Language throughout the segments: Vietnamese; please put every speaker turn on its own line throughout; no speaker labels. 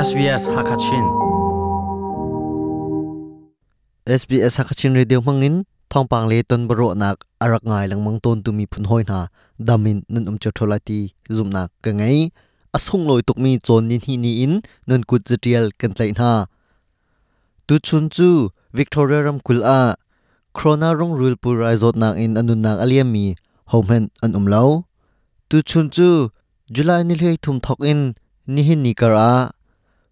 SBS Hakachin
SBS Hakachin Radio mangin thongpang le ton baro nak arak ngai lang mang ton tumi phun hoi na damin nun um chotholati zum nak ka ngai asung loi tuk mi chon nin hi ni in nun kut jetial kan tlai na tu chun chu Victoria ram kul a corona rong rul pu rai zot nak in anun nak aliam mi homen an um lo tu chun chu July ni lei thum thok in ni hin ni kara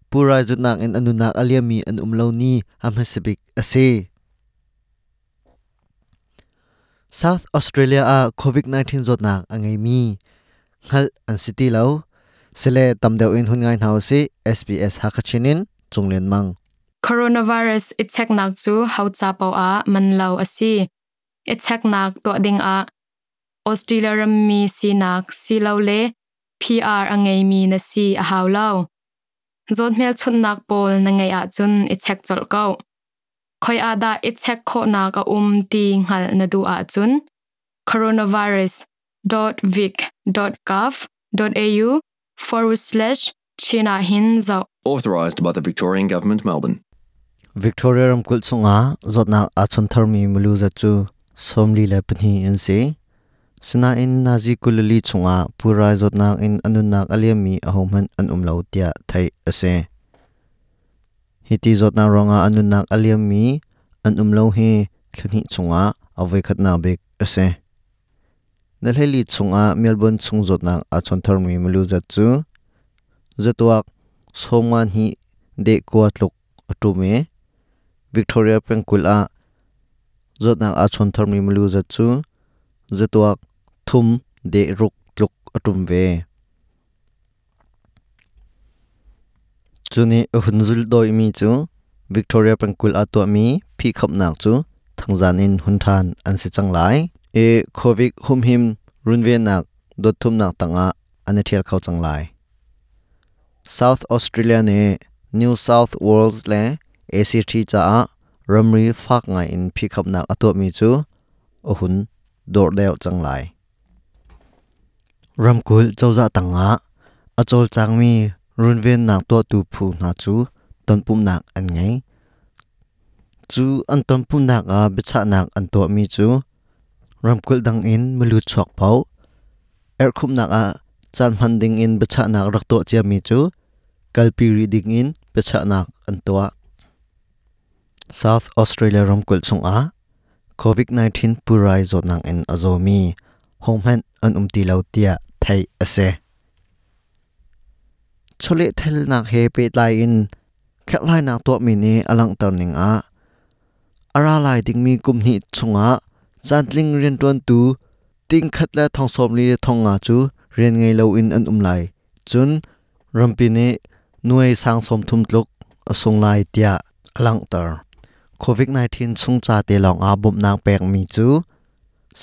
pura jutnak en anunak aliami an umlo ni amhasibik ase. South Australia a COVID-19 zot angai mi. Ngal an city lo sele tamdeu in hun ngai nau si SBS hakachinin chunglen mang.
Coronavirus ichek nak chu haucha pau a man lo asi ichek nak to ding a Australia ram mi si nak si lo le PR angai mi na si a hau lo zon mel chun nak pol na ngai a chun i chek chol ko. Khoi ada i chek kho na ka um ti ngal na du a chun. coronavirus.vic.gov.au forward slash china hin zau
authorised by the Victorian Government, Melbourne.
Victoria ram kul chunga zotna a chon tharmi mulu za chu somli le pani in se sna in nazi kulali chunga pura zotnak in anunak aliami ahomhan an umlo tia thai ase. Hiti zotna ronga anunak aliami, an umlo he thani chunga avai khatna bek ase. Nalheli chunga, melbourne chung zotnak achon chonthar mi mulu za chu. Zatuak somngan hi de ko tluk atume victoria pengkul a zotnak achon chonthar mi mulu za chu. Zatuak thum de ruk tluk atum ve. Chuni hunzul doi mi chu, victoria pangkul atwa mi phi khap nak chu thangzanin hunthan an si changlai e covid hum him runve nak dot thum nak tanga an thial khau changlai south australia ne new south wales le act cha a ramri phak ngai in phi khap nak atwa mi chu ohun dor deu changlai ramkul chawza tanga. Achol changmi runven nak to tu phu na chu tonpum nak an ngai chu an tonpum nak a bicha nak an to mi chu. Ramkul dang in mulu chok pau. Er khum nak a chan handing in bicha nak rak to chia mi chu. Kalpi reading in bicha nak an to South Australia ramkul chung a. COVID-19 purai zot nang en azomi home an umti lautia tia thai ase chole thel nak he pe lai in khelai nak to mi ni alang tar ning a ara lai ding mi kum ni chunga chantling ren ton tu ting khat la thong som li thong nga chu ren ngei lo in an um lai chun rampi ne nuai sang som thum tluk asung lai tia alang tar covid 19 chung cha te long a bum nak pek mi chu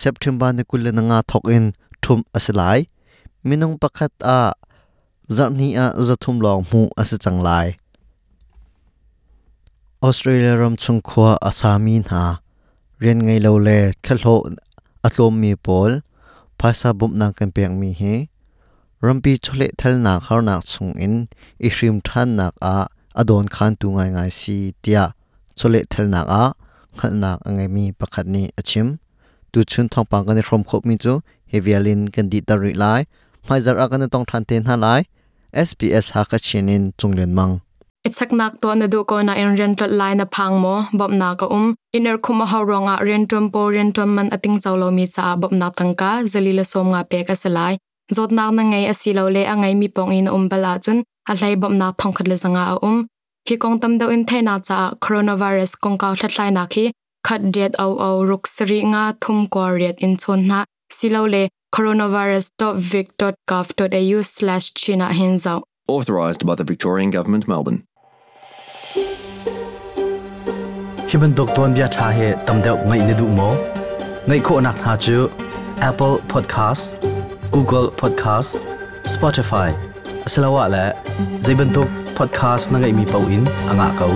september ni kul na nga thok in thum asilai minung pakhat a zarni a zathum long mu ase changlai australia ram chung khwa asami na ren ngai lo le thlo atlom mi pol phasa bum na kan pek mi he rampi chole thal na khar nak chung in i hrim than nak a adon khan tu ngai ngai si tia chole thal nak a khal nak angai mi pakhat ni achim tu chun thong pang kan from khop mi chu hevialin kan di tari lai mai zar akan tong than ten halai SPS ha ka chinin chunglen mang.
Itsak nak to na du ko na in rental line na phang mo bob na ka um. Iner khuma ha ronga rentum po rentum man ating chawlo mi cha bob na tangka zalila som nga pe ka salai zot na na ngai asilo le angai mi pong in um bala chun, a hlai bob na thong khat le zanga a um. Ki kong tam do in the na cha, coronavirus kong ka thlat lai na khi, khat det au au ruk sri nga thum ko riat in chon na silo le coronavirus.vic.gov.au slash china hinzao.
Authorised by the Victorian Government, Melbourne.
hiban dokton bia tha he tamdeu ngai ne du mo ngai kho nak ha chu apple podcast google podcast spotify asalawa la zaiban tok podcast na ngai mi pau in anga kau